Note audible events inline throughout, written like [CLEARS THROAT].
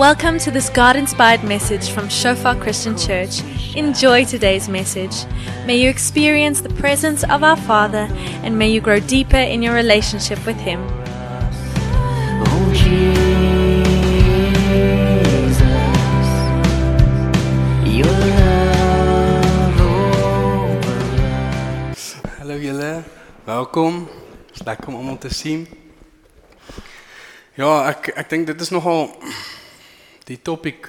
Welcome to this God inspired message from Shofar Christian Church. Enjoy today's message. May you experience the presence of our Father and may you grow deeper in your relationship with Him. Oh Jesus, your love overruns. Hallo julle, welkom. Dis lekker om almal te sien. Ja, ek ek dink dit is nogal die topik.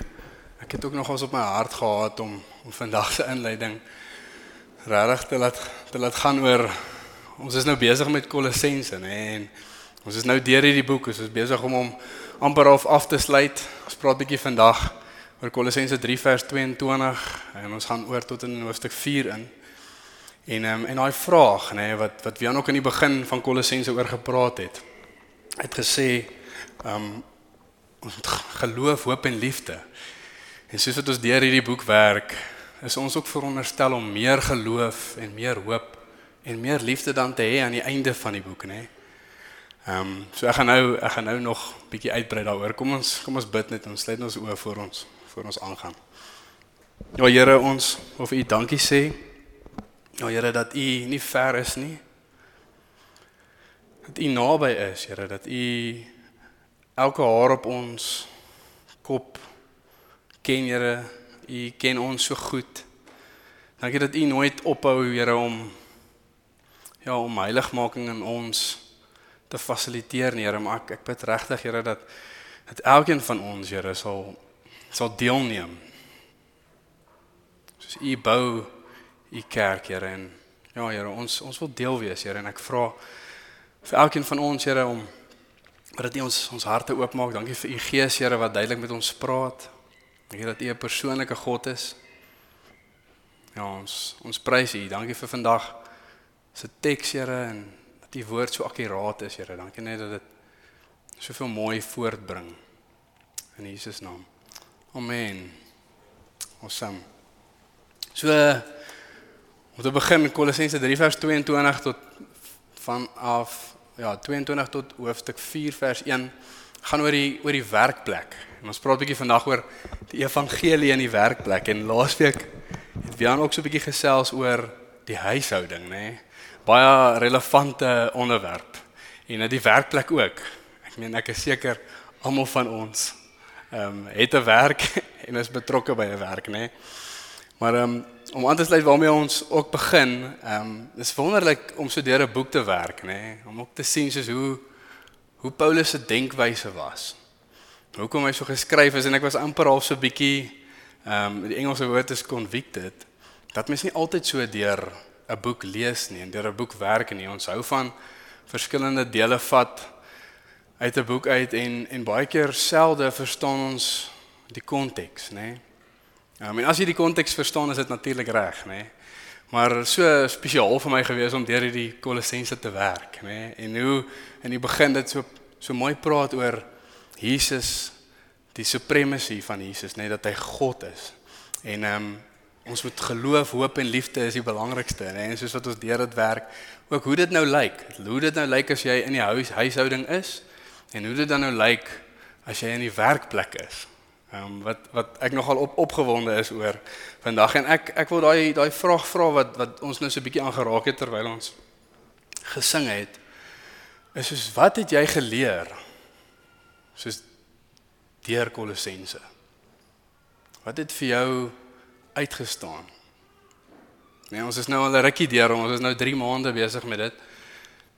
Ek het ook nogals op my hart gehad om om vandag se inleiding regtig te laat te laat gaan oor ons is nou besig met Kolossense, nê, en ons is nou deur hierdie boek, ons is besig om hom amper half af te sluit. Ons praat bietjie vandag oor Kolossense 3 vers 22 en ons gaan oor tot in hoofstuk 4 in. En um, en daai vraag nê nee, wat wat Jan ook aan die begin van Kolossense oor gepraat het. Het gesê ehm um, ons moet geloof, hoop en liefde. En soos wat ons deur hierdie boek werk, is ons ook veronderstel om meer geloof en meer hoop en meer liefde dan te hê aan die einde van die boek nê. Nee. Ehm um, so ek gaan nou ek gaan nou nog bietjie uitbrei daaroor. Kom ons kom ons bid net ons sluit ons oë voor ons voor ons aangaan. Ja Here ons of U dankie sê. Ja Here dat U nie ver is nie. Dat U naby is, Here, dat U elke haar op ons kop ken, Here. U ken ons so goed. Dankie dat U nooit ophou, Here, om ja, om heiligmaking in ons te fasiliteer, Here, maar ek ek bid regtig, Here, dat dat elkeen van ons, Here, sal sal deelneem. Soos U bou U kerk, Here, en ja, Here, ons ons wil deel wees, Here, en ek vra vir elkeen van ons, Here, om dat U ons ons harte oopmaak. Dankie vir U Gees, Here, wat duidelik met ons praat. Dankie dat U 'n persoonlike God is. Ja, ons ons prys U. Dankie vir vandag se teks, Here, en dat U woord so akkuraat is, Here. Dankie net dat dit soveel mooi voortbring. In Jesus naam. Amen. Awesome. So om te begin Kolossense 3 vers 22 tot vanaf ja 22 tot hoofstuk 4 vers 1 gaan oor die oor die werkplek. En ons praat 'n bietjie vandag oor die evangelie in die werkplek en laasweek het Wian ook so 'n bietjie gesels oor die huishouding, nê. Nee? Baie relevante onderwerp. En dit die werkplek ook. Ek meen ek is seker almal van ons ehm um, het 'n werk [LAUGHS] en is betrokke by 'n werk, nê. Nee? Maar ehm um, om aan te sluit waarmee ons ook begin, ehm um, dis wonderlik om so deur 'n boek te werk, nê, nee? om ook te sien soos hoe hoe Paulus se denkwyse was. Hoekom hy so geskryf is en ek was amper half so bietjie ehm um, die Engelse woord is convicted dat mens nie altyd so deur 'n boek lees nie en deur 'n boek werk nie. Ons hou van verskillende dele vat uit 'n boek uit en en baie keer selde verstaan ons die konteks, nê. Nee? Ja, I mean as jy die konteks verstaan is dit natuurlik reg, nê. Nee. Maar so spesiaal vir my gewees om deur hierdie Kolossense te werk, nê. Nee. En hoe in die begin dit so so mooi praat oor Jesus, die supremacy van Jesus, nê, nee, dat hy God is. En ehm um, ons moet geloof, hoop en liefde is die belangrikste, nê. Nee. En soos wat ons deur dit werk, ook hoe dit nou lyk. Hoe dit nou lyk as jy in die huis huishouding is en hoe dit dan nou lyk as jy in die werkplek is. Ehm um, wat wat ek nogal op opgewonde is oor vandag en ek ek wil daai daai vraag vra wat wat ons nou so 'n bietjie aangeraak het terwyl ons gesing het. Is soos wat het jy geleer? Soos deur Kolossense. Wat het vir jou uitgestaan? Nee, ons is nou al 'n rukkie deur, ons is nou 3 maande besig met dit.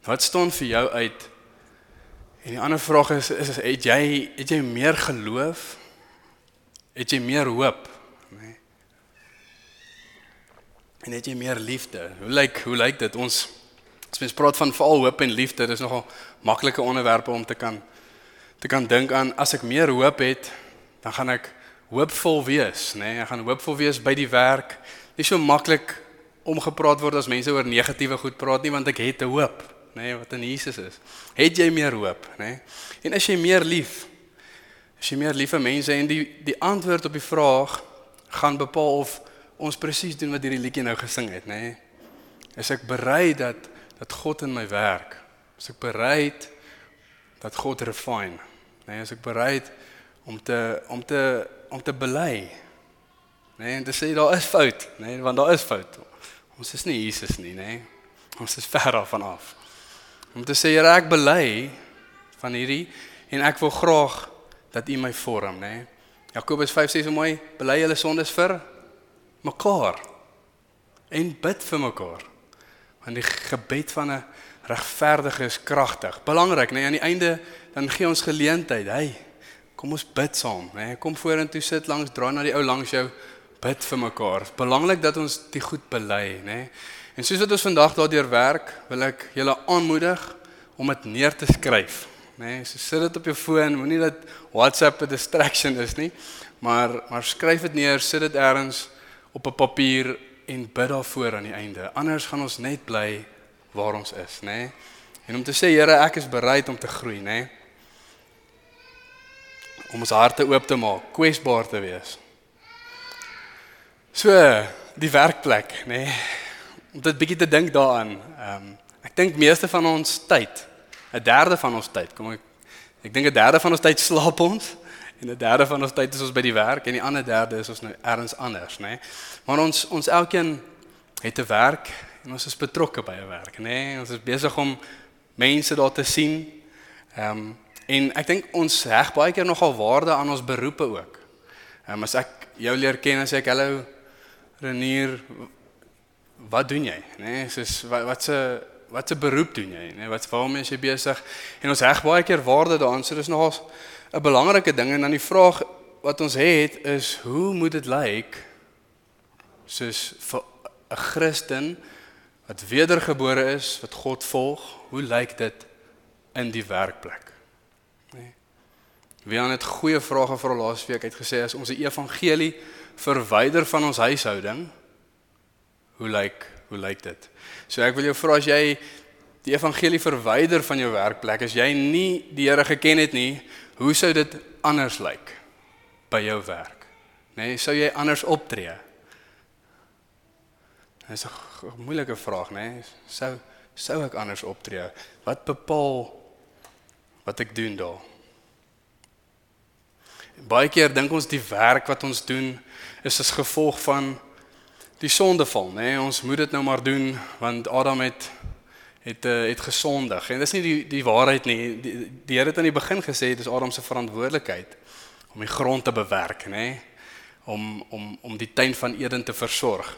Wat staan vir jou uit? En die ander vraag is is het jy het jy meer geloof het jy meer hoop, nê? Nee. En het jy meer liefde? Hoe lyk hoe lyk dit ons as mens praat van veral hoop en liefde, dis nogal maklike onderwerpe om te kan te kan dink aan as ek meer hoop het, dan gaan ek hoopvol wees, nê? Nee. Ek gaan hoopvol wees by die werk. Nie so maklik omgepraat word as mense oor negatiewe goed praat nie want ek het 'n hoop, nê, nee, wat in Jesus is. Het jy meer hoop, nê? Nee. En as jy meer lief As jy meer liewe mense en die die antwoord op die vraag gaan bepaal of ons presies doen wat hierdie liedjie nou gesing het, nê? Nee? Is ek bereid dat dat God in my werk? Is ek bereid dat God refine? Nê, nee, is ek bereid om te om te om te bely. Nê, nee, en te sê daar is fout, nê, nee, want daar is fout. Ons is nie Jesus nie, nê. Nee. Ons is ver daarvan af. Om te sê Here, ek bely van hierdie en ek wil graag dat U my vorm, nê. Nee. Jakobus 5 sê so mooi, bely julle sondes vir mekaar en bid vir mekaar. Want die gebed van 'n regverdige is kragtig. Belangrik, nê, nee, aan die einde dan gee ons geleentheid. Hey, kom ons bid saam, nê. Nee, kom vorentoe sit langs, draai na die ou langs jou, bid vir mekaar. Belangrik dat ons dit goed bely, nê. Nee. En soos wat ons vandag daardeur werk, wil ek julle aanmoedig om dit neer te skryf. Nê, nee, so sit dit op jou foon, moenie dat WhatsApp 'n distraction is nie, maar maar skryf dit neer, sit dit ergens op 'n papier en bid daarvoor aan die einde. Anders gaan ons net bly waar ons is, nê? Nee? En om te sê Here, ek is bereid om te groei, nê? Nee? Om ons harte oop te maak, kwesbaar te wees. So, die werkplek, nê? Nee? Om dit bietjie te dink daaraan. Ehm um, ek dink meeste van ons tyd, 'n derde van ons tyd, kom ek ek dink 'n derde van ons tyd slaap ons en 'n derde van ons tyd is ons by die werk en die ander derde is ons nou ergens anders, nê? Nee? Maar ons ons elkeen het 'n werk en ons is betrokke by 'n werk, nê? Nee? Ons is besig om mense daar te sien. Ehm um, en ek dink ons heg baie keer nogal waarde aan ons beroepe ook. Ehm um, as ek jou leer ken en sê ek hallo Renier, wat doen jy, nê? Nee? Soos wat wat se wat se beroep doen jy, nê? Wat waarmee is jy besig? En ons heg baie keer waarde daaraan. So dis nogal 'n belangrike ding en dan die vraag wat ons het is hoe moet dit lyk soos vir 'n Christen wat wedergebore is, wat God volg, hoe lyk dit in die werkplek? Nee. Wie aan dit goeie vrae gevra laas week het gesê as ons die evangelie verwyder van ons huishouding, hoe lyk hoe lyk dit? So ek wil jou vra as jy die evangelie verwyder van jou werkplek, as jy nie die Here geken het nie, hoe sou dit anders lyk by jou werk? Nee, sou jy anders optree? Dit is 'n moeilike vraag, né? Nee? Sou sou ek anders optree? Wat bepaal wat ek doen daar? Baie keer dink ons die werk wat ons doen is as gevolg van die sondeval, né? Nee? Ons moet dit nou maar doen want Adam het het uh, het gesondig. En dis nie die die waarheid nie. Die, die Here het aan die begin gesê dis Adam se verantwoordelikheid om die grond te bewerk, né? Nee? Om om om die tuin van Eden te versorg.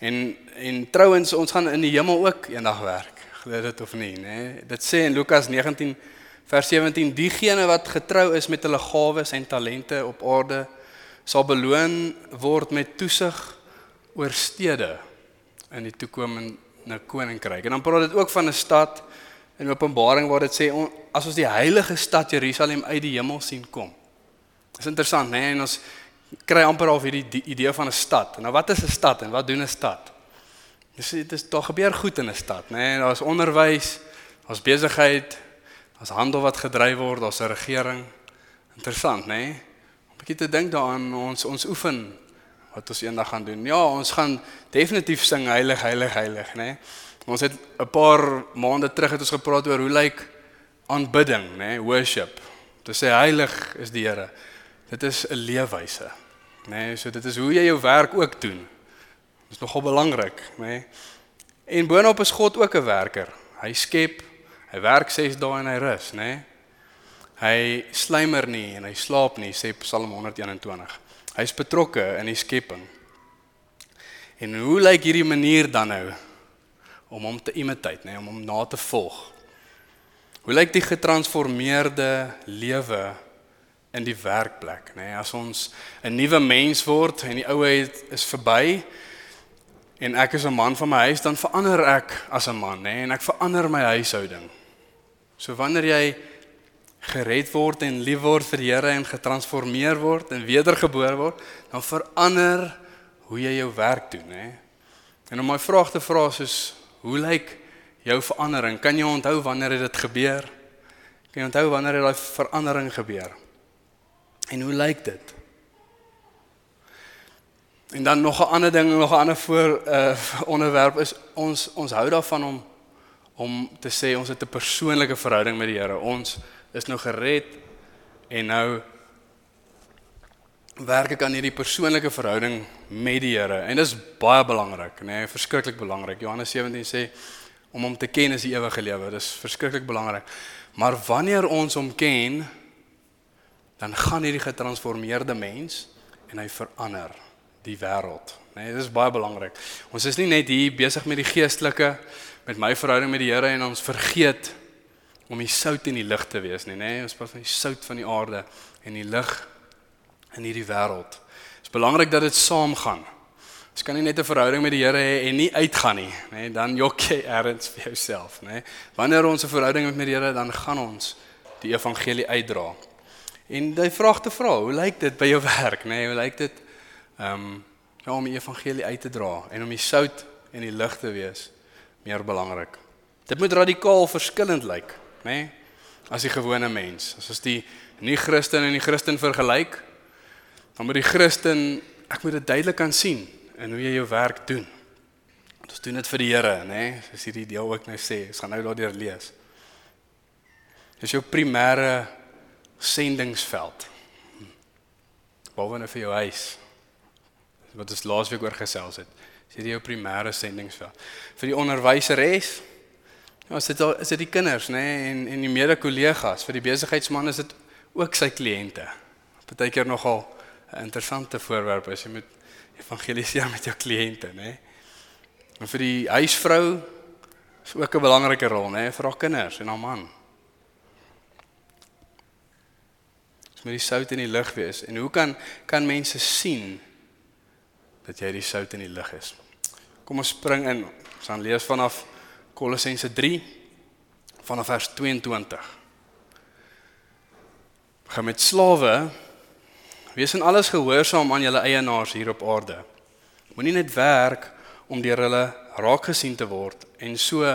En en trouens ons gaan in die hemel ook eendag werk. Glo dit of nie, nê? Dit sê in Lukas 19 vers 17 diegene wat getrou is met hulle gawes en talente op aarde sal beloon word met toesig oor stede in die toekomende koninkryk. En dan praat dit ook van 'n stad in Openbaring waar dit sê as ons die heilige stad Jerusalem uit die hemel sien kom. Dis interessant, nê? En ons kry amper al hierdie die idee van 'n stad. Nou wat is 'n stad en wat doen 'n stad? Dis dit is daar gebeur goed in 'n stad, nê? Nee, daar's onderwys, daar's besigheid, daar's handel wat gedryf word, daar's 'n regering. Interessant, nê? Nee? Om 'n bietjie te dink daaraan ons ons oefen wat ons eendag gaan doen. Ja, ons gaan definitief sing heilig, heilig, heilig, nê? Nee? Ons het 'n paar maande terug het ons gepraat oor hoe lyk aanbidding, nê? Nee? Worship. Dit sê heilig is die Here. Dit is 'n leefwyse. Nê, nee, so dit is hoe jy jou werk ook doen. Dit is nogal belangrik, nê. Nee. En boonop is God ook 'n werker. Hy skep, hy werk 6 dae en hy rus, nê. Nee. Hy slymer nie en hy slaap nie, sê Psalm 121. Hy's betrokke in die skepping. En hoe lyk hierdie manier dan nou om hom te imitate, nê, nee, om hom na te volg? Hoe lyk die getransformeerde lewe in die werkplek, nê? Nee, as ons 'n nuwe mens word en die ou is verby en ek is 'n man van my huis, dan verander ek as 'n man, nê? Nee, en ek verander my huishouding. So wanneer jy gered word en lief word vir die Here en getransformeer word en wedergebore word, dan verander hoe jy jou werk doen, nê? En om my vraag te vra is hoe lyk jou verandering? Kan jy onthou wanneer het dit gebeur? Kan jy onthou wanneer het daai verandering gebeur? En hoe lyk dit? En dan nog 'n ander ding, nog 'n ander voor uh [LAUGHS] onderwerp is ons ons hou daarvan om om te sê ons het 'n persoonlike verhouding met die Here. Ons is nou gered en nou werk ek aan hierdie persoonlike verhouding met die Here en dis baie belangrik, nê, nee, verskriklik belangrik. Johannes 17 sê om hom te ken is die ewige lewe. Dis verskriklik belangrik. Maar wanneer ons hom ken, dan gaan hierdie getransformeerde mens en hy verander die wêreld. Nee, dit is baie belangrik. Ons is nie net hier besig met die geestelike met my verhouding met die Here en ons vergeet om die sout in die lig te wees nie, nê? Nee, ons praat van die sout van die aarde en die lig in hierdie wêreld. Dit is belangrik dat dit saamgaan. Ons kan nie net 'n verhouding met die Here hê en nie uitgaan nie, nê? Nee, dan jok jy erns vir jouself, nê? Nee. Wanneer ons 'n verhouding met die Here, dan gaan ons die evangelie uitdra. En jy vra te vra, hoe lyk dit by jou [LAUGHS] werk, nê? Nee, hoe lyk dit um, ja, om die evangelie uit te dra en om die sout en die lig te wees meer belangrik. Dit moet radikaal verskillend lyk, nê? Nee, as die gewone mens. As ons die nie-Christen en die Christen vergelyk, dan moet die Christen, ek moet dit duidelik kan sien in hoe jy jou werk doen. Ons doen dit vir die Here, nê? Nee? Soos hierdie deel ook nou sê, ons gaan nou daardeur lees. Dis jou primêre sendingsveld. Behalwe nou vir jou huis. Wat ons laasweek oor gesels het. Dis hierdie jou primêre sendingsveld. Vir die onderwyseres, is dit al is dit die kinders, nê, nee? en en die mede-kollegas, vir die besigheidsman is dit ook sy kliënte. Partykeer nogal 'n interessante voorwerp as jy moet evangeliseer met jou kliënte, nê. En vir die huisvrou is ook 'n belangrike rol, nê, vir haar kinders en haar man. Dis moet die sout in die lig wees. En hoe kan kan mense sien dat jy die sout in die lig is? Kom ons spring in. Ons gaan lees vanaf Kolossense 3 vanaf vers 22. Gaan met slawe Wees in alles gehoorsaam aan julle eienaars hier op aarde. Moenie net werk om deur hulle raak gesien te word en so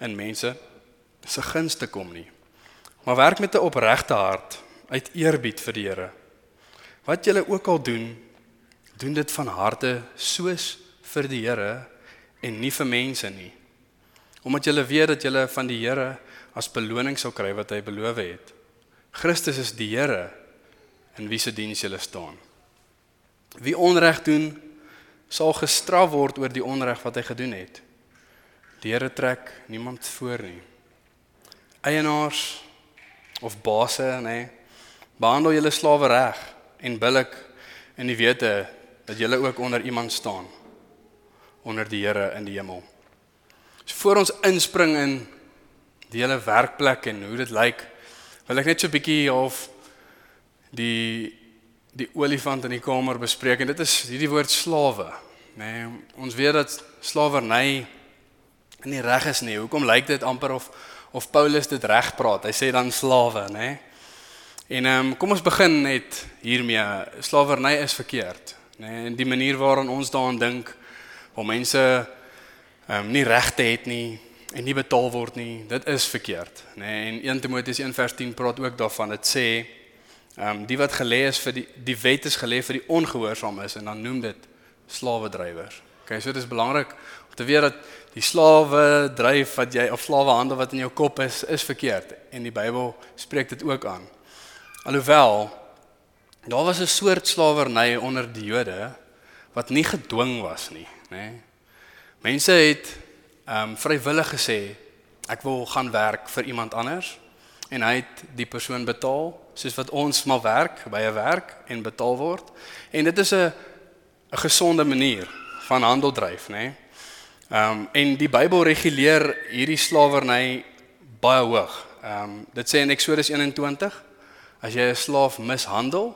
in mense se guns te kom nie. Maar werk met 'n opregte hart uit eerbied vir die Here. Wat julle ook al doen, doen dit van harte soos vir die Here en nie vir mense nie. Omdat julle weet dat julle van die Here as beloning sal kry wat hy beloof het. Christus is die Here in wie se diens jy staan. Wie onreg doen, sal gestraf word oor die onreg wat hy gedoen het. Die Here trek niemand voor nie. Eienaars of basse, nê, behandel julle slawe reg en billik in die wete dat julle ook onder iemand staan onder die Here in die hemel. So voor ons inspring in die hele werkplek en hoe dit lyk, wil ek net so 'n bietjie half die die olifant in die kamer bespreek en dit is hierdie woord slawe. Nê, nee, ons weet dat slawerny nie reg is nie. Hoekom lyk dit amper of of Paulus dit reg praat? Hy sê dan slawe, nê? Nee? En ehm um, kom ons begin net hiermee. Slawerny is verkeerd, nê? Nee? En die manier waarop ons daaraan dink, waar mense ehm um, nie regte het nie en nie betaal word nie, dit is verkeerd, nê? Nee? En 1 Timoteus 1:10 praat ook daarvan. Dit sê Ehm um, die wat gelê is vir die die wet is gelê vir die ongehoorsaam is en dan noem dit slawe drywers. Okay, so dit is belangrik om te weet dat die slawe dryf wat jy of slawe handel wat in jou kop is is verkeerd en die Bybel spreek dit ook aan. Alhoewel daar was 'n soort slawerny onder die Jode wat nie gedwing was nie, nê. Nee. Mense het ehm um, vrywillig gesê ek wil gaan werk vir iemand anders en hy het die persoon betaal soos wat ons maar werk by 'n werk en betaal word. En dit is 'n 'n gesonde manier van handel dryf, nê? Nee? Ehm um, en die Bybel reguleer hierdie slawerny baie hoog. Ehm um, dit sê in Eksodus 21 as jy 'n slaaf mishandel,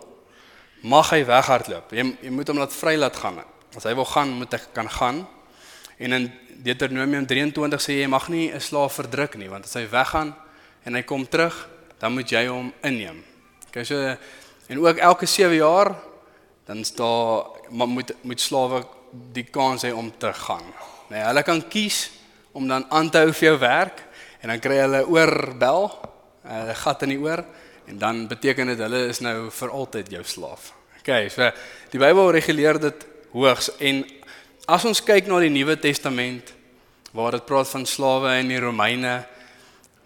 mag hy weghardloop. Jy jy moet hom laat vry laat gaan. As hy wil gaan, moet hy kan gaan. En in Deuteronomium 23 sê jy mag nie 'n slaaf verdruk nie, want as hy weggaan en hy kom terug, dan moet jy hom inneem. Okay, so en ook elke 7 jaar dan staan moet moet slawe die kans hê om te gaan. Nee, hulle kan kies om dan aan te hou vir jou werk en dan kry hulle oorbel, 'n uh, gat in die oor en dan beteken dit hulle is nou vir altyd jou slaaf. Okay, so die Bybel reguleer dit hoogs en as ons kyk na die Nuwe Testament waar dit praat van slawe en die Romeine,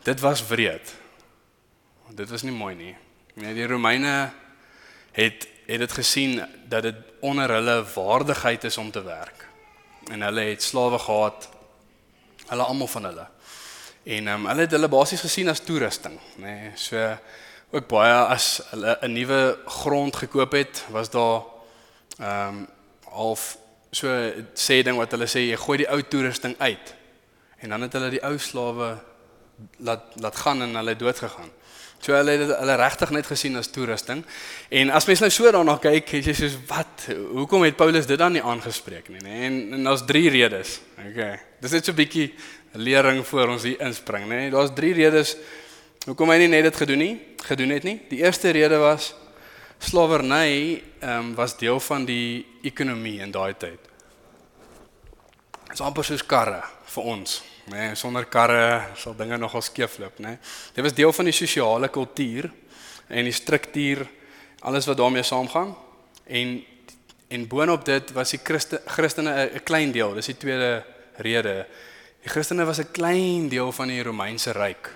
dit was wreed. Dit was nie mooi nie. Nee, die Romeine het het dit gesien dat dit onder hulle waardigheid is om te werk. En hulle het slawe gehad. Hulle almal van hulle. En um, hulle het hulle basies gesien as toerusting, nê. Nee, so ook baie as hulle 'n nuwe grond gekoop het, was daar ehm um, half so sê ding wat hulle sê jy gooi die ou toerusting uit. En dan het hulle die ou slawe laat laat gaan en hulle dood gegaan. So hulle het hulle regtig net gesien as toerusting. En as mens nou so daarna kyk, jy sê soos wat? Hoekom het Paulus dit dan nie aangespreek nie, nê? En en daar's drie redes. Okay. Dis net so 'n bietjie lering voor ons hier inspring, nê? Daar's drie redes hoekom hy nie net dit gedoen nie, gedoen het nie. Die eerste rede was slawerny ehm um, was deel van die ekonomie in daai tyd. Dit is amper soos karre vir ons. Nee, sonder karre sal dinge nogal skeefloop, né? Nee. Dit was deel van die sosiale kultuur en die struktuur, alles wat daarmee saamgaan. En en boonop dit was die Christen, Christene 'n klein deel. Dis die tweede rede. Die Christene was 'n klein deel van die Romeinse ryk.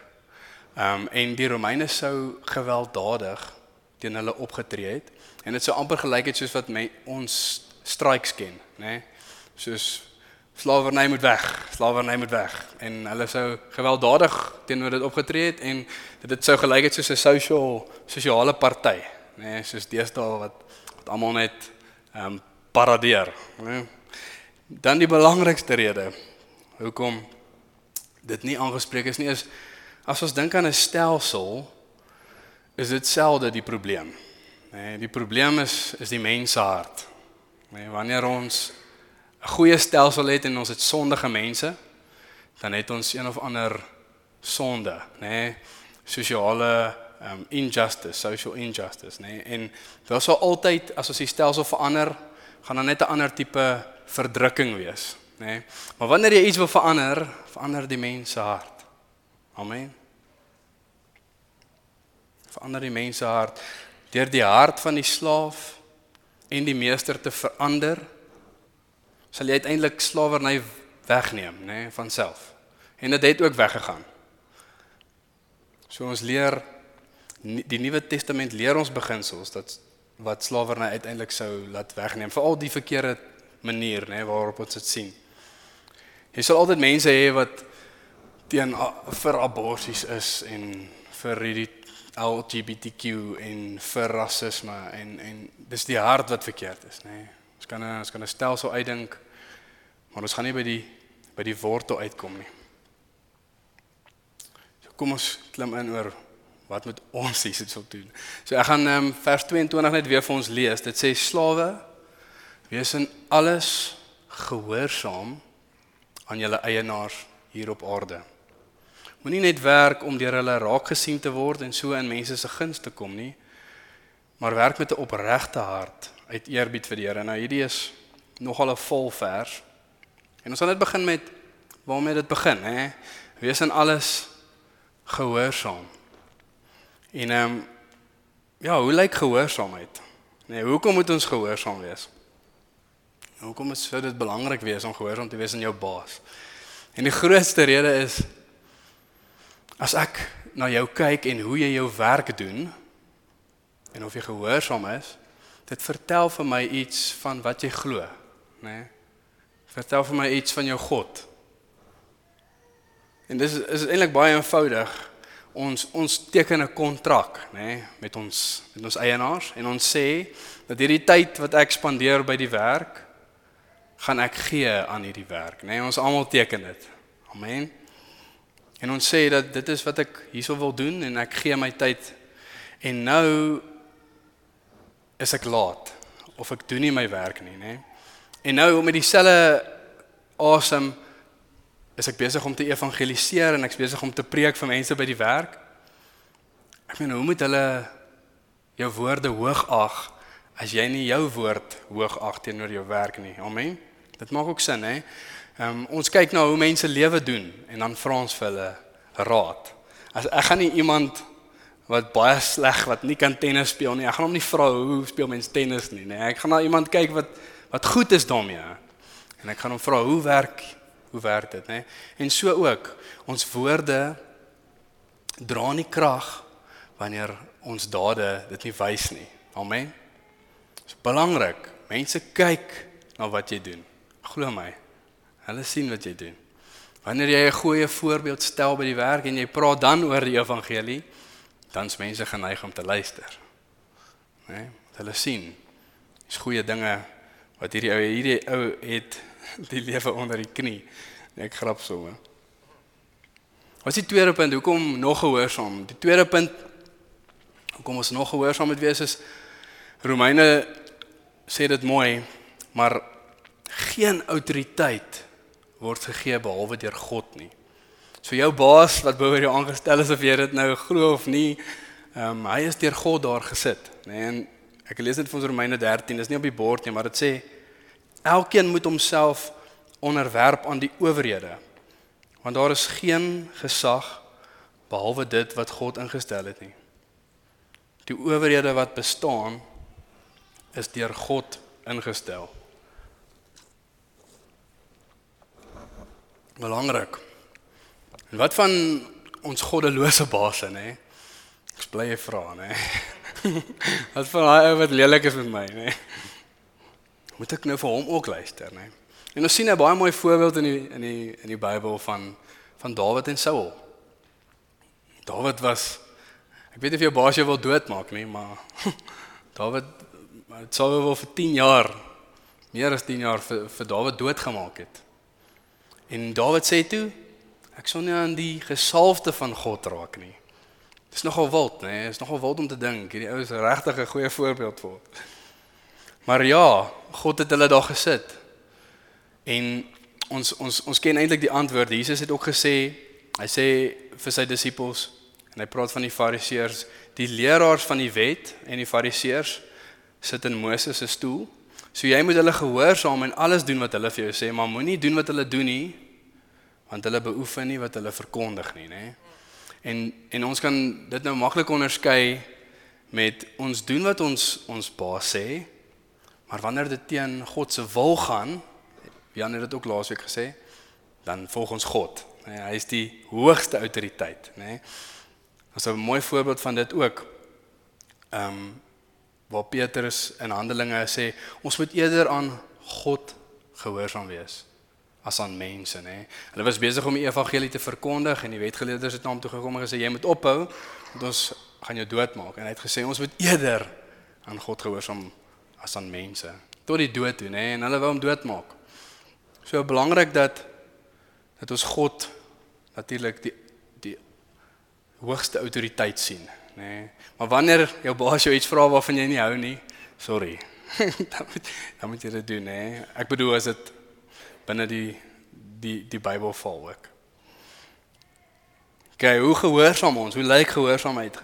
Ehm um, en die Romeine sou gewelddadig teen hulle opgetree het en dit sou amper gelyk het soos wat my, ons strikes ken, né? Nee. Soos slawerny moet weg, slawerny moet weg en hulle sou gewelddadig teenoor dit opgetree het en dit het sou gelyk het soos 'n social sosiale party, nê, nee, soos deesdae wat wat almal net ehm um, paradeer, nê. Nee. Dan die belangrikste rede hoekom dit nie aangespreek is nie is as ons dink aan 'n stelsel is dit selde die probleem. Nee, die probleem is is die mens se hart. Nee, wanneer ons 'n goeie stelsel het en ons het sondige mense, dan het ons een of ander sonde, nê? Nee? Sosiale um injustice, social injustice, nê? Nee? En daar sal altyd as ons die stelsel verander, gaan daar net 'n ander tipe verdrukking wees, nê? Nee? Maar wanneer jy iets wil verander, verander die mens se hart. Amen. Verander die mens se hart deur die hart van die slaaf en die meester te verander sal jy uiteindelik slawerny wegneem, nê, nee, van self. En dit het, het ook weggegaan. So ons leer die Nuwe Testament leer ons beginsels dat wat slawerny uiteindelik sou laat wegneem, veral die verkeerde manier, nê, nee, waarop ons dit sien. Jy sal altyd mense hê wat teen vir aborsies is en vir die LGBTQ en vir rasisme en en dis die hart wat verkeerd is, nê. Nee kan 'n ons kan 'n stelsel uitdink, maar ons gaan nie by die by die wortel uitkom nie. So kom ons klim in oor wat moet ons hier sit doen. So ek gaan um, vers 22 net weer vir ons lees. Dit sê slawe wees in alles gehoorsaam aan julle eienaars hier op aarde. Moenie net werk om deur hulle raak gesien te word en so in mense se guns te kom nie, maar werk met 'n opregte hart uit eerbied vir die Here. Nou hierdie is nogal 'n vol vers. En ons gaan net begin met waarmee dit begin, hè? Wees in alles gehoorsaam. En ehm um, ja, hoe lyk gehoorsaamheid? Nee, hoekom moet ons gehoorsaam wees? Hoekom is dit belangrik wees om gehoorsaam te wees aan jou baas? En die grootste rede is as ek na jou kyk en hoe jy jou werk doen en of jy gehoorsaam is, dit vertel vir my iets van wat jy glo, né? Nee? Vertel vir my iets van jou God. En dis is eintlik baie eenvoudig. Ons ons teken 'n kontrak, né, nee, met ons met ons eienaars en ons sê dat hierdie tyd wat ek spandeer by die werk, gaan ek gee aan hierdie werk, né? Nee, ons almal teken dit. Amen. En ons sê dat dit is wat ek hierso wil doen en ek gee my tyd. En nou is ek laat of ek doen nie my werk nie, nê? En nou met dieselfde asem is ek besig om te evangeliseer en ek's besig om te preek vir mense by die werk. Ek meen, hoe moet hulle jou woorde hoog ag as jy nie jou woord hoog ag teenoor jou werk nie? Amen. Dit maak ook sin, hè? Ehm um, ons kyk na hoe mense lewe doen en dan vra ons vir hulle raad. As ek gaan nie iemand wat baie sleg wat nie kan tennis speel nie. Ek gaan hom nie vra hoe speel mens tennis nie, nee. Ek gaan na iemand kyk wat wat goed is daarmee. En ek gaan hom vra hoe werk hoe werk dit, nê? En so ook ons woorde dra nie krag wanneer ons dade dit nie wys nie. Amen. belangrik. Mense kyk na wat jy doen. Glo my. Hulle sien wat jy doen. Wanneer jy 'n goeie voorbeeld stel by die werk en jy praat dan oor die evangelie, dan's mense geneig om te luister. Né? Nee, hulle sien dis goeie dinge wat hierdie ou hierdie ou het [LAUGHS] die lewe onder die knie. Ek grap sommer. Wat is die tweede punt? Hoekom nog gehoorsaam? Die tweede punt hoekom ons nog gehoorsaam moet wees is Romeine sê dit mooi, maar geen autoriteit word gegee behalwe deur God nie. So jou baas wat bo oor jou aangestel is of jy dit nou glo of nie, ehm um, hy is deur God daar gesit, nê? Nee, en ek lees dit van Romeine 13, dis nie op die bord nie, maar dit sê elkeen moet homself onderwerp aan die owerhede. Want daar is geen gesag behalwe dit wat God ingestel het nie. Die owerhede wat bestaan is deur God ingestel. Belangrik. En wat van ons goddelose baase, nê? Ek bly jy vra, nê? [LAUGHS] wat van daai ou wat lelik is met my, nê? Moet ek nou vir hom ook luister, nê? En ons sien 'n baie mooi voorbeeld in die in die in die Bybel van van Dawid en Saul. Dawid was ek weet nie of jou baas jou wil doodmaak nie, maar [LAUGHS] Dawid het Saul wel vir 10 jaar meer as 10 jaar vir vir Dawid doodgemaak het. En Dawid sê toe ek sal nie aan die gesalfde van God raak nie. Dis nogal wild, nê? Dis nogal wild om te dink hierdie ou is regtig 'n goeie voorbeeld vir. Maar ja, God het hulle daar gesit. En ons ons ons ken eintlik die antwoord. Jesus het ook gesê, hy sê vir sy disippels en hy praat van die fariseërs, die leraars van die wet en die fariseërs sit in Moses se stoel. So jy moet hulle gehoorsaam en alles doen wat hulle vir jou sê, maar moenie doen wat hulle doen nie want hulle beoefen nie wat hulle verkondig nie, nê? En en ons kan dit nou maklik onderskei met ons doen wat ons ons baas sê, maar wanneer dit teen God se wil gaan, Jan het dit ook laasweek gesê, dan volg ons God. Nee, hy is die hoogste autoriteit, nê. Nee. As 'n mooi voorbeeld van dit ook. Ehm um, waar Petrus in Handelinge sê, ons moet eerder aan God gehoorsaam wees as aan mense, nê. Hulle was besig om die evangelie te verkondig en die wetgeleerders het na hom toe gekom en gesê jy moet ophou want ons gaan jou doodmaak en hy het gesê ons moet eerder aan God gehoorsaam as aan mense tot die dood toe, nê, en hulle wou hom doodmaak. So belangrik dat dat ons God natuurlik die die hoogste autoriteit sien, nê. Nee. Maar wanneer jou baas jou iets vra waarvan jy nie hou nie, sorry. [LAUGHS] dan moet dan moet jy dit doen, nê. Nee. Ek bedoel as dit binne die die die Bybel val ook. Kyk, hoe gehoorsaam ons, hoe lyk gehoorsaamheid?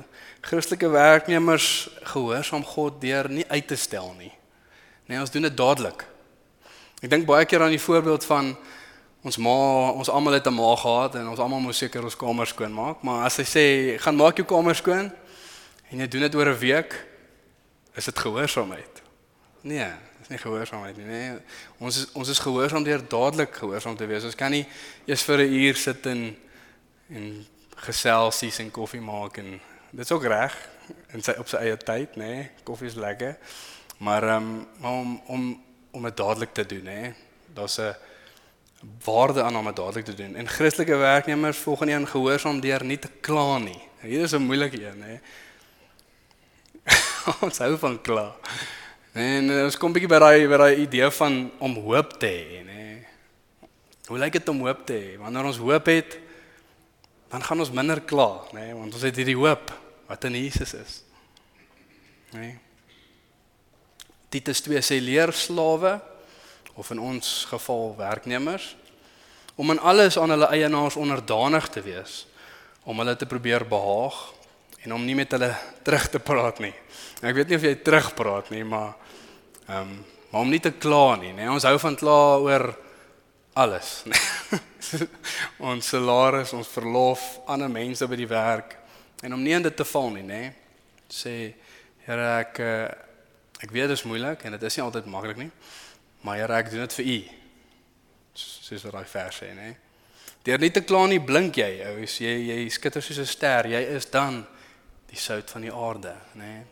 Christelike werknemers gehoorsaam God deur nie uit te stel nie. Nee, ons doen dit dadelik. Ek dink baie keer aan die voorbeeld van ons ma, ons almal het 'n ma gehad en ons almal moes seker ons kamer skoon maak, maar as hy sê gaan maak jou kamer skoon en jy doen dit oor 'n week, is dit gehoorsaamheid. Nee, dis nie gehoorsaamheid nie, nee. Ons is ons is gehoorsaam deur dadelik gehoorsaam te wees. Ons kan nie eers vir 'n uur sit en en geselsies en koffie maak en dit's ook reg en sy op sy eie tyd, nê. Nee, koffie is lekker. Maar ehm um, om om om dit dadelik te doen, hè. Daar's 'n waarde aan om dit dadelik te doen. En Christelike werknemers volg aan gehoorsaam deur nie te kla nie. Hier is 'n moeilike een, hè. [LAUGHS] ons hou van kla. En eh, ons kom bietjie by daai by daai idee van om hoop te hê, nê. Hoe lyk dit om hoop te hê? Wanneer ons hoop het, dan gaan ons minder kla, nê, want ons het hierdie hoop wat in Jesus is. Nee. Titus 2 sê leer slawe of in ons geval werknemers om in alles aan hulle eienaars onderdanig te wees om hulle te probeer behaag en om nie met hulle terug te praat nie. Ek weet nie of jy terugpraat nie, maar ehm um, maar om nie te kla nie, nê. Ons hou van kla oor alles. [LAUGHS] ons salaris, ons verlof, ander mense by die werk en om nie in dit te val nie, nê. Sê Here ek uh, Ek weet dit is moeilik en dit is nie altyd maklik nie. Maar Here, ek doen dit vir U. Soos wat daai vers sê, nê. Deur nie te kla nie, blink jy, ou. Jy jy skitter soos 'n ster. Jy is dan die sout van die aarde, nê.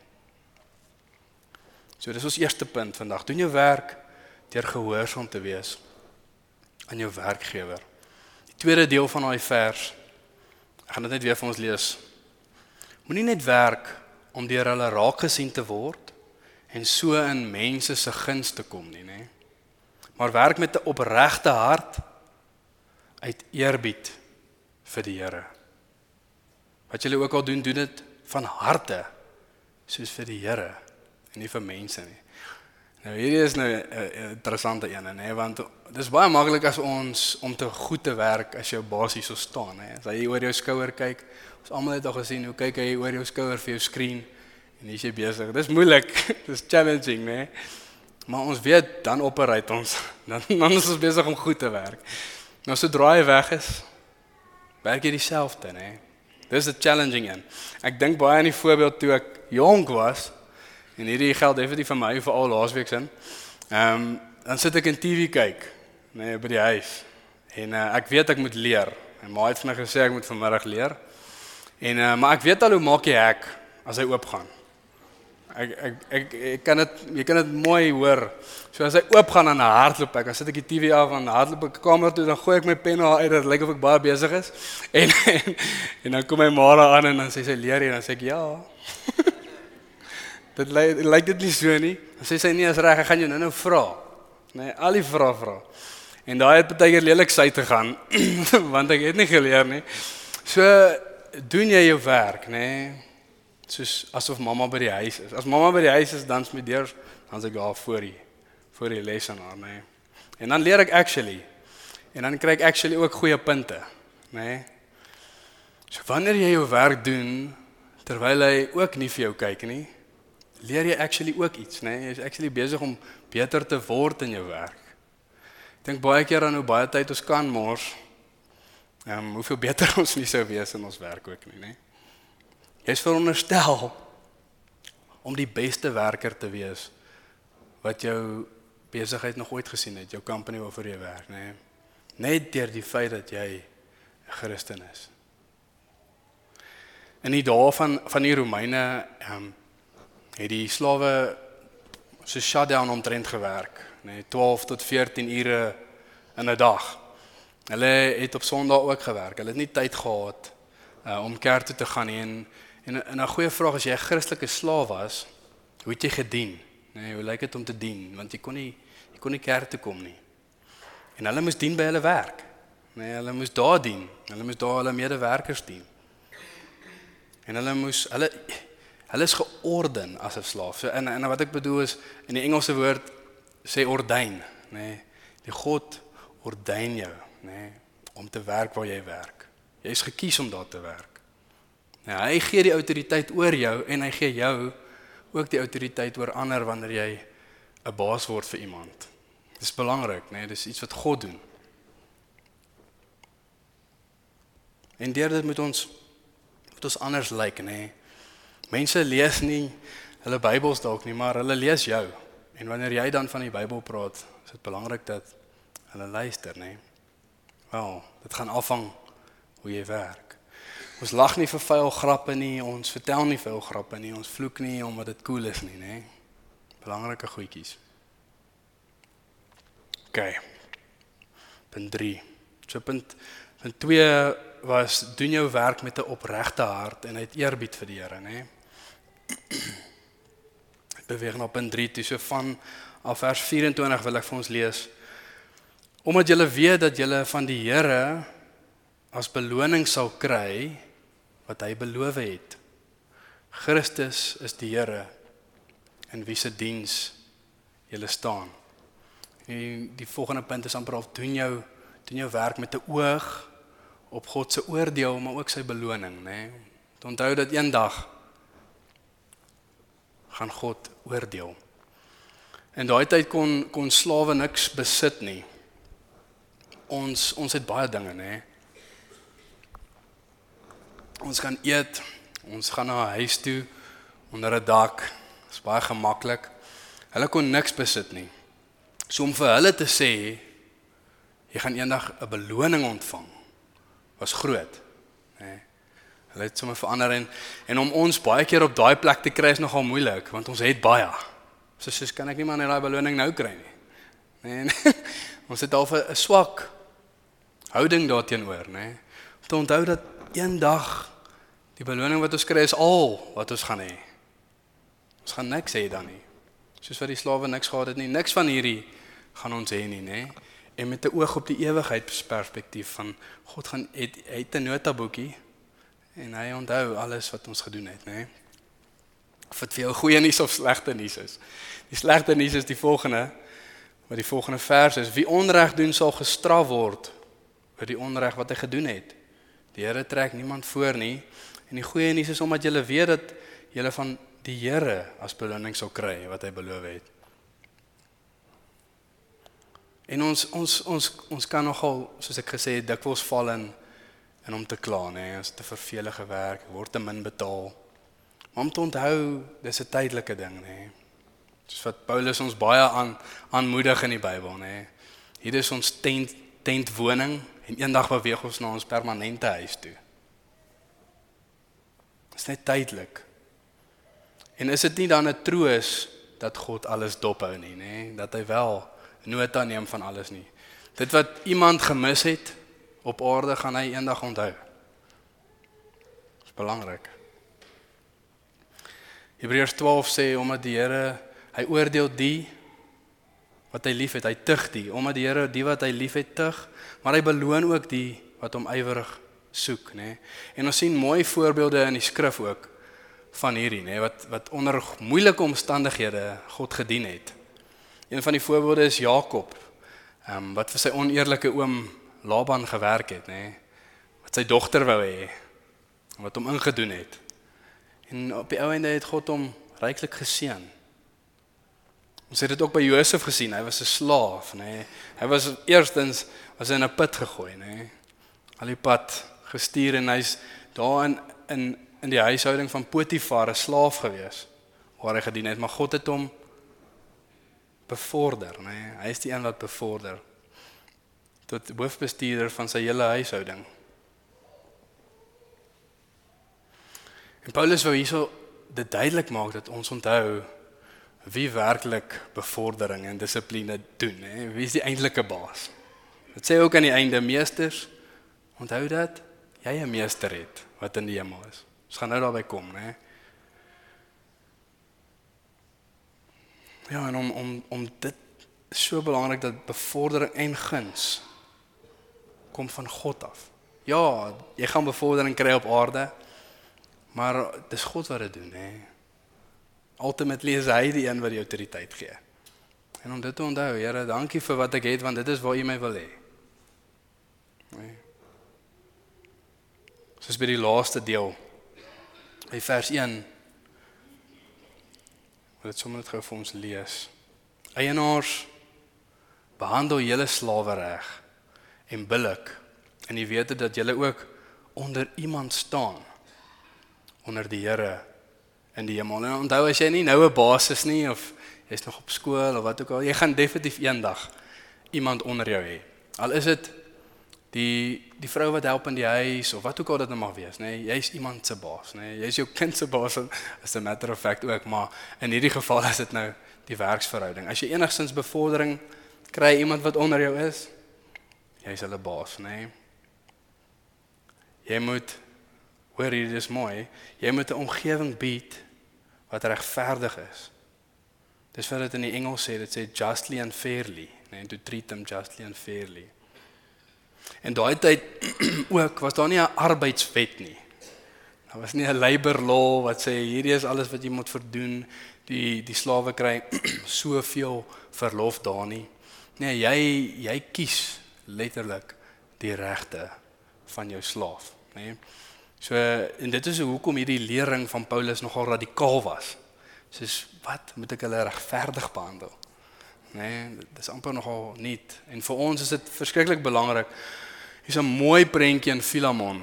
So dis ons eerste punt vandag. Doen jou werk deur gehoorsaam te wees aan jou werkgewer. Die tweede deel van daai vers. Ek gaan dit net weer vir ons lees. Moenie net werk om deur hulle raak gesien te word en so in mense se guns te kom nie, nê? Maar werk met 'n opregte hart uit eerbied vir die Here. Wat julle ook al doen, doen dit van harte soos vir die Here en nie vir mense nie. Nou hierdie is nou 'n interessante een nê, want dis baie maklik as ons om te goed te werk as jou baas hier so staan nê. As hy oor jou skouer kyk, ons almal het al gesien hoe kyk hy oor jou skouer vir jou skerm en hier's jy besig. Dis moeilik. [LAUGHS] Dis challenging nê. Maar ons weet dan operate ons. [LAUGHS] Dan dan is ons besig om goed te werk. Nou sodra hy weg is, werk jy dieselfde nê. Dis 'n challenging een. Ek dink baie aan die voorbeeld toe ek jonk was en hierdie geld definitief vir my vir al laasweek sin. Ehm um, dan sit ek in TV kyk nê nee, by die huis. En uh, ek weet ek moet leer. En my het vir my gesê ek moet vanmiddag leer. En uh, maar ek weet al hoe maak jy hek as hy oop gaan. Ek ek ek, ek kan dit jy kan dit mooi hoor. So as hy oop gaan en hardloop ek, dan sit ek die TV af en hardloop ek kamer toe dan gooi ek my pen uit dat lyk of ek baie besig is. En [LAUGHS] en, en dan kom my ma daar aan en dan sê sy leer en dan sê ek ja. [LAUGHS] dit lyk lyk dit nie so nie. Dan sê sy nee, is reg, ek gaan jou nou-nou vra. Nee, al die vra vra. En daai het baie keer lelik sy te gaan [CLEARS THROAT] want ek het nie geleer nie. So doen jy jou werk, nê? Soos asof mamma by die huis is. As mamma by die huis is, dan smet deur, dan sê ek daar voor die voor die les aan haar, nê? En dan leer ek actually. En dan kry ek actually ook goeie punte, nê? So wanneer jy jou werk doen terwyl hy ook nie vir jou kyk nie, leer jy actually ook iets, nê? Jy is actually besig om beter te word in jou werk. Ek dink baie keer aan hoe baie tyd ons kan mors. Ehm um, hoeveel beter [LAUGHS] ons nie sou wees in ons werk ook nie, nê? Jy's veronderstel om die beste werker te wees wat jou besigheid nog ooit gesien het, jou company waarvoor jy werk, nê? Net deur die feit dat jy 'n Christen is. In die dae van van die Romeine ehm um, het die slawe so shutdown omtrent gewerk, nê, nee, 12 tot 14 ure in 'n dag. Hulle het op Sondag ook gewerk. Hulle het nie tyd gehad uh, om kerk toe te gaan nie en en 'n goeie vraag as jy 'n Christelike slaaf was, hoe het jy gedien? Nee, hoe lyk dit om te dien? Want jy kon nie jy kon nie kerk toe kom nie. En hulle moes dien by hulle werk. Nee, hulle moes daar dien. Hulle moes daar hulle medewerkers dien. En hulle moes hulle Hulle is georden as 'n slaaf. So en en wat ek bedoel is in die Engelse woord sê ordyn, nê. Nee, die God ordyn jou, nê, nee, om te werk waar jy werk. Jy is gekies om daar te werk. Nou hy gee die autoriteit oor jou en hy gee jou ook die autoriteit oor ander wanneer jy 'n baas word vir iemand. Dis belangrik, nê, nee, dis iets wat God doen. En derde moet ons moet ons anders lyk, like, nê. Nee. Mense lees nie hulle Bybels dalk nie, maar hulle lees jou. En wanneer jy dan van die Bybel praat, is dit belangrik dat hulle luister, nê? Wel, dit gaan afhang hoe jy werk. Ons lag nie vir vuil grappe nie, ons vertel nie vuil grappe nie, ons vloek nie omdat dit cool is nie, nê? Belangrike goedjies. OK. Punt 3. So punt punt 2 was doen jou werk met 'n opregte hart en uit eerbied vir die Here, nê? Ek beweeg na punt 3 toe so van af vers 24 wil ek vir ons lees. Omdat julle weet dat julle van die Here as beloning sal kry wat hy beloof het. Christus is die Here in wie se diens julle staan. En die volgende punt is amper of doen jou doen jou werk met 'n oog op God se oordeel maar ook sy beloning, nê. Nee. Onthou dat eendag gaan God oordeel. In daai tyd kon kon slawe niks besit nie. Ons ons het baie dinge, nê. Ons kan eet, ons gaan na 'n huis toe onder 'n dak. Dit is baie gemaklik. Hulle kon niks besit nie. So om vir hulle te sê jy gaan eendag 'n beloning ontvang was groot. Hulle het sommer verander en en om ons baie keer op daai plek te kry is nogal moeilik want ons het baie. So soos kan ek nie maar net daai beloning nou kry nie. Nee. nee. [LAUGHS] Ons het al 'n swak houding daarteenoor, nê. Nee. Om te onthou dat eendag die beloning wat ons kry is al wat ons gaan hê. Ons gaan niks hê dan nie. Soos wat die slawe niks gehad het nie, niks van hierdie gaan ons hê nie, nê. En met 'n oog op die ewigheidsperspektief van God gaan het het 'n notaboekie en hy onthou alles wat ons gedoen het, nê. Of dit vir jou goeie nuus of slegte nuus is. Die slegte nuus is die volgende wat die volgende vers is: Wie onreg doen sal gestraf word vir die onreg wat hy gedoen het. Die Here trek niemand voor nie. En die goeie nuus is omdat jy weet dat jy van die Here as beloning sal kry wat hy beloof het. En ons ons ons ons kan nogal soos ek gesê het dikwels val in en om te kla nê, as te vervelige werk, word te min betaal. Maar om te onthou, dis 'n tydelike ding nê. Soos wat Paulus ons baie aan aanmoedig in die Bybel nê. Hier is ons tent tentwoning en eendag beweeg ons na ons permanente huis toe. Dit is net tydelik. En is dit nie dan 'n troos dat God alles dophou nie, nê? Dat hy wel nota neem van alles nie. Dit wat iemand gemis het op aarde gaan hy eendag onthou. Dit is belangrik. Hebreërs 12 sê omdat die Here hy oordeel die wat hy liefhet, hy tug die, omdat die Here die wat hy liefhet tug, maar hy beloon ook die wat hom ywerig soek, nê. Nee. En ons sien mooi voorbeelde in die skrif ook van hierdie, nê, nee, wat wat onder moeilike omstandighede God gedien het. Een van die voorbeelde is Jakob. Ehm um, wat vir sy oneerlike oom Laban gewerk het, nê. Nee, wat sy dogter wou hê. Wat hom ingedoen het. En op die ou einde het God hom ryklik geseën. Ons het dit ook by Josef gesien. Hy was 'n slaaf, nê. Nee. Hy was eerstens was in 'n put gegooi, nê. Nee. Al die pad gestuur en hy's daar in in in die huishouding van Potifar 'n slaaf gewees waar hy gedien het, maar God het hom bevorder, nê. Nee. Hy is die een wat bevorder tot hoofbestuurder van sy hele huishouding. En Paulus wou hierso dit duidelik maak dat ons onthou wie werklik bevordering en dissipline doen, hè. Wie is die eintlike baas? Dit sê ook aan die einde meesters, onthou dat jy 'n meester het wat in die hemel is. Ons gaan nou daarby kom, hè. Ja, en om om om dit so belangrik dat bevordering en guns kom van God af. Ja, jy gaan bevordering kry op aarde, maar dis God wat dit doen, hè. Ultimately is hy die een wat die autoriteit gee. En om dit te onthou, Here, dankie vir wat ek het want dit is waar U my wil hê. Nee. Soos by die laaste deel. By vers 1 wil dit sommer net gou vir ons lees. Eienaars behandel julle slawe reg en billik en jy weet dat jy ook onder iemand staan onder die Here in die hemel. En onthou as jy nie nou 'n baas is nie of jy's nog op skool of wat ook al, jy gaan definitief eendag iemand onder jou hê. Al is dit die die vrou wat help in die huis of wat ook al dit nou mag wees, nê? Nee, jy's iemand se baas, nê? Nee, jy's jou kind se baas as a matter of fact ook, maar in hierdie geval is dit nou die werksverhouding. As jy enigstens bevordering kry iemand wat onder jou is, jy's hulle baas, nê? Nee. Jy moet hoor hier dis mooi, jy moet 'n omgewing bied wat regverdig is. Dis wat dit in die Engels sê, dit sê justly and fairly, nee, to treat them justly and fairly. En daai tyd [CLEARS THROAT] ook was daar nie 'n arbeidswet nie. Daar was nie 'n labor law wat sê hierdie is alles wat jy moet verdoen, die die slawe kry [CLEARS THROAT] soveel verlof daar nie. Nee, jy jy kies letterlik die regte van jou slaaf, nê? Nee? So en dit is hoekom hierdie lering van Paulus nogal radikaal was. Soos wat moet ek hulle regverdig behandel? Nê, nee, dis amper nogal nie. En vir ons is dit verskriklik belangrik. Hier's 'n mooi prentjie in Filemon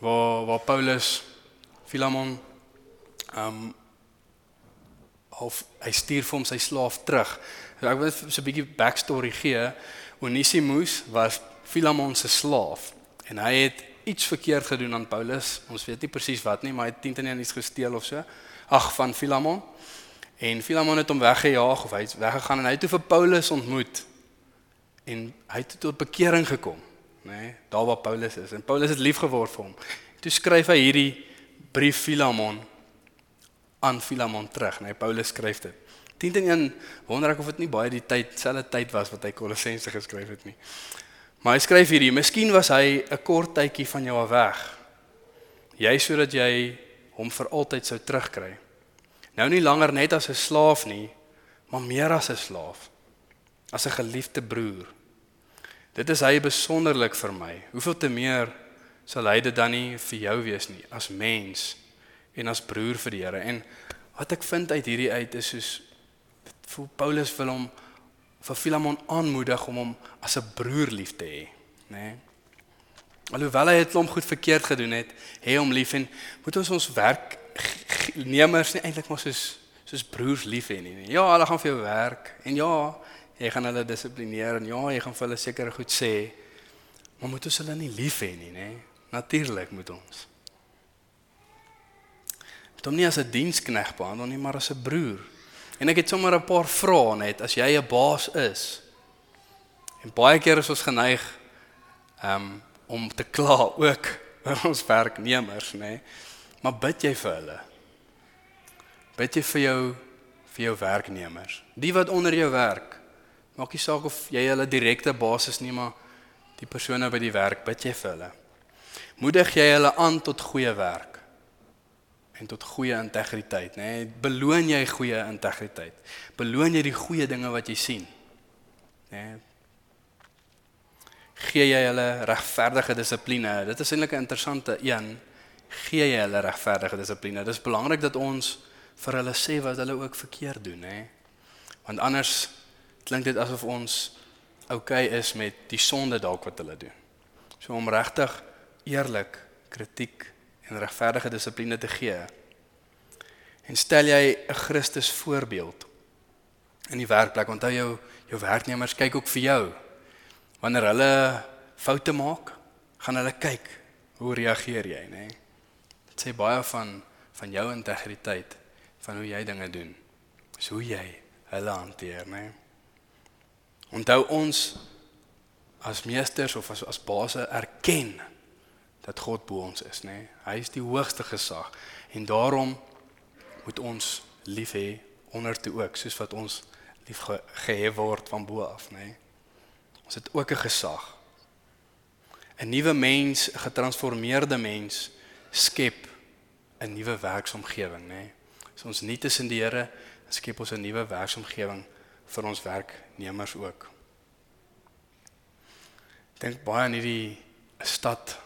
waar waar Paulus Filemon ehm um, of hy stuur vir hom sy slaaf terug. So ek wil so 'n bietjie backstory gee. Onesimus was Filemon se slaaf en hy het iets verkeerd gedoen aan Paulus. Ons weet nie presies wat nie, maar hy het 10 tenne iets gesteel of so. Ag van Filemon. En Filemon het hom weggejaag of hy het weggegaan en hy het toe vir Paulus ontmoet. En hy het tot bekering gekom, nê? Nee, daar waar Paulus is. En Paulus het lief geword vir hom. Toe skryf hy hierdie brief Filemon aan Filemon terug, nê? Nee, Paulus skryf dit. 10 teen 1 wonder ek of dit nie baie die tyd selfde tyd was wat hy Kolossense geskryf het nie. Maar hy skryf hierdie, miskien was hy 'n kort tydjie van jou af weg. Jy sodat jy hom vir altyd sou terugkry. Nou nie langer net as 'n slaaf nie, maar meer as 'n slaaf. As 'n geliefde broer. Dit is hy besonderlik vir my. Hoeveel te meer sal hy dit dan nie vir jou wees nie as mens en as broer vir die Here. En wat ek vind uit hierdie uit is soos voel Paulus wil hom vir Filemon aanmoedig om hom as 'n broer lief te hê, nê? Nee? Alhoewel hy dit klomp goed verkeerd gedoen het, hê hom lief en moet ons ons werk nemers nie eintlik maar soos soos broers lief hê nie. Ja, hulle gaan vir jou werk en ja, jy gaan hulle dissiplineer en ja, jy gaan vir hulle seker goed sê. Maar moet ons hulle nie lief hê nie, nê? Natuurlik moet ons. Moet hom nie as 'n dienskneg behandel nie, maar as 'n broer. En ek het sommer 'n paar vrae net as jy 'n baas is. En baie keer is ons geneig um, om te kla ook [LAUGHS] oor ons werknemers, nê? Maar bid jy vir hulle? Bid jy vir jou vir jou werknemers, die wat onder jou werk. Maak nie saak of jy hulle direkte basis nie, maar die persone by die werk, bid jy vir hulle. Moedig jy hulle aan tot goeie werk en tot goeie integriteit, nê? Nee, beloon jy goeie integriteit. Beloon jy die goeie dinge wat jy sien. Nê? Nee. Gee jy hulle regverdige dissipline? Dit is eintlik 'n interessante een. Gee jy hulle regverdige dissipline? Dit is belangrik dat ons vir hulle sê wat hulle ook verkeerd doen, hè. Want anders klink dit asof ons okay is met die sonde dalk wat hulle doen. So om regtig eerlik kritiek en regverdige dissipline te gee. En stel jy 'n Christus voorbeeld in die werkplek, onthou jou jou werknemers kyk ook vir jou. Wanneer hulle foute maak, gaan hulle kyk hoe reageer jy, nê? Dit sê baie van van jou integriteit van hoe jy dinge doen. Dis hoe jy hulle hanteer, né? Onthou ons as meesters of as as baase erken dat God bo ons is, né? Hy is die hoogste gesag en daarom moet ons lief hê onder toe ook, soos wat ons lief ge gehê word van bo af, né? Ons het ook 'n gesag. 'n Nuwe mens, 'n getransformeerde mens skep 'n nuwe werksomgewing, né? So ons nie tussen die Here skep ons 'n nuwe werksomgewing vir ons werknemers ook. Dink baie aan hierdie stad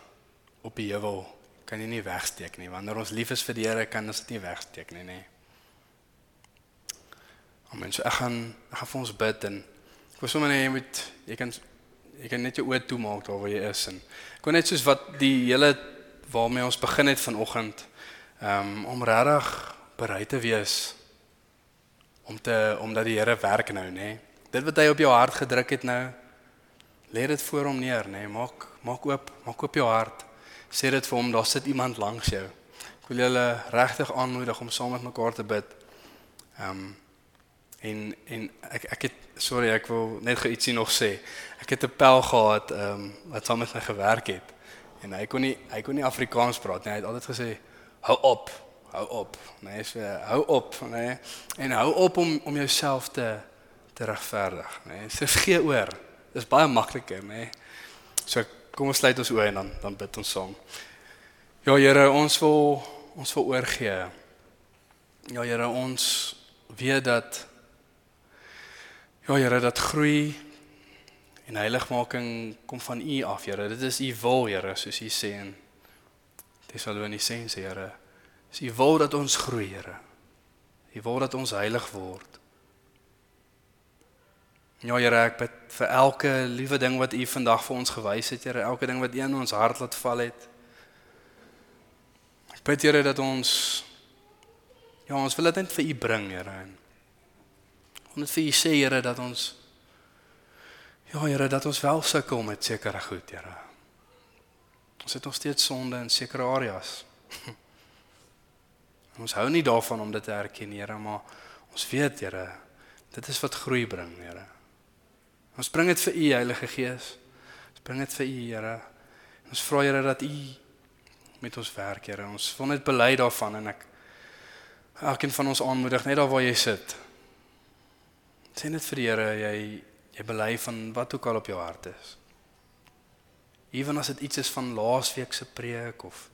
op die heuwel kan jy nie wegsteek nie. Wanneer ons lief is vir die Here kan ons dit nie wegsteek nie, nê. Amen. So ek gaan ek gaan vir ons bid en ek wil sommer net jy moet jy kan jy kan net jou oë toemaak daar waar jy is en ek wil net soos wat die hele waarmee ons begin het vanoggend um, om regtig bereid te wees om te omdat die Here werk nou, nê. Dit wat hy op jou hart gedruk het nou, lê dit voor hom neer, nê. Maak maak oop, maak oop jou hart. Sê dit vir hom, daar sit iemand langs jou. Ek wil julle regtig aanmoedig om saam met mekaar te bid. Ehm um, en en ek ek het sorry, ek wil net gou ietsie nog sê. Ek het 'n pel gehad ehm um, wat saam met my gewerk het. En hy kon nie hy kon nie Afrikaans praat nie. Hy het altyd gesê hou op hou op, nee, so hou op, nee. En hou op om om jouself te te regverdig, nee. So gee oor. Dis baie makliker, nee. So kom ons sluit ons oë en dan dan bid ons saam. Ja Here, ons wil ons wil oorgee. Ja Here, ons weet dat Ja Here, dat groei en heiligmaking kom van U af, Here. Dit is U wil, Here, soos U sê in Tessalonisense, Here. Dis U wil dat ons groei, Here. U wil dat ons heilig word. Ja, Here, ek bid vir elke liewe ding wat U vandag vir ons gewys het, Here, elke ding wat U in ons hart laat val het. Ek bid Here dat ons ja, ons wil dit net vir U bring, Here. Ons vir U sê, Here, dat ons ja, Here, dat ons wel sukkel met sekere goed, Here. Ons het nog steeds sonde in sekere areas. [LAUGHS] Ons hou nie daarvan om dit te erken, Here, maar Ons weet, Here, dit is wat groei bring, Here. Ons bring dit vir U, Heilige Gees. Ons bring dit vir U, Here. Ons vra Here dat U met ons werk, Here. Ons wil net bely daarvan en ek elkeen van ons aanmoedig net daar waar jy sit. Sê net vir die Here jy jy bely van wat ook al op jou hart is. Ewen as dit iets is van laasweek se preek of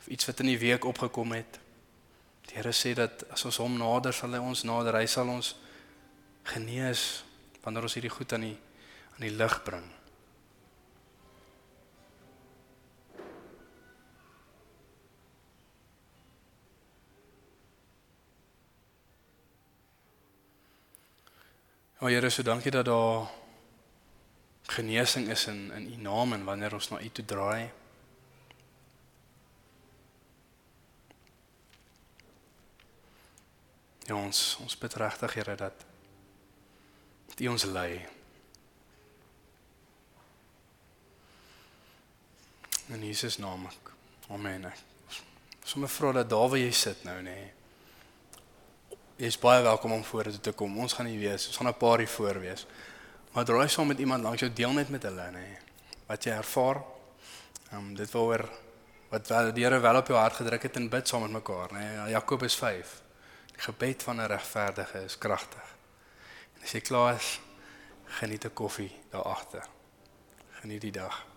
of iets wat in die week opgekom het. Die Here sê dat as ons hom nader sal hy ons nader, hy sal ons genees wanneer ons hierdie goed aan die aan die lig bring. O Here, so dankie dat daar genesing is in in U naam en wanneer ons na U toe draai. Ja ons ons bid regtig Here dat dat U ons lei. In Jesus naam. Ek. Amen. Sommige vra dat daar waar jy sit nou nê. Nee. Jy is baie welkom om vorentoe te kom. Ons gaan nie wees. Ons gaan 'n paar hier voor wees. Maar draai saam met iemand langs jou deel net met hulle nê. Wat jy ervaar. Ehm um, dit waaroor wat wel die Here wel op jou hart gedruk het en bid saam met mekaar nê. Jakobus 5. Die gebed van 'n regverdige is kragtig. En as jy klaar is, geniet 'n koffie daar agter. Geniet die dag.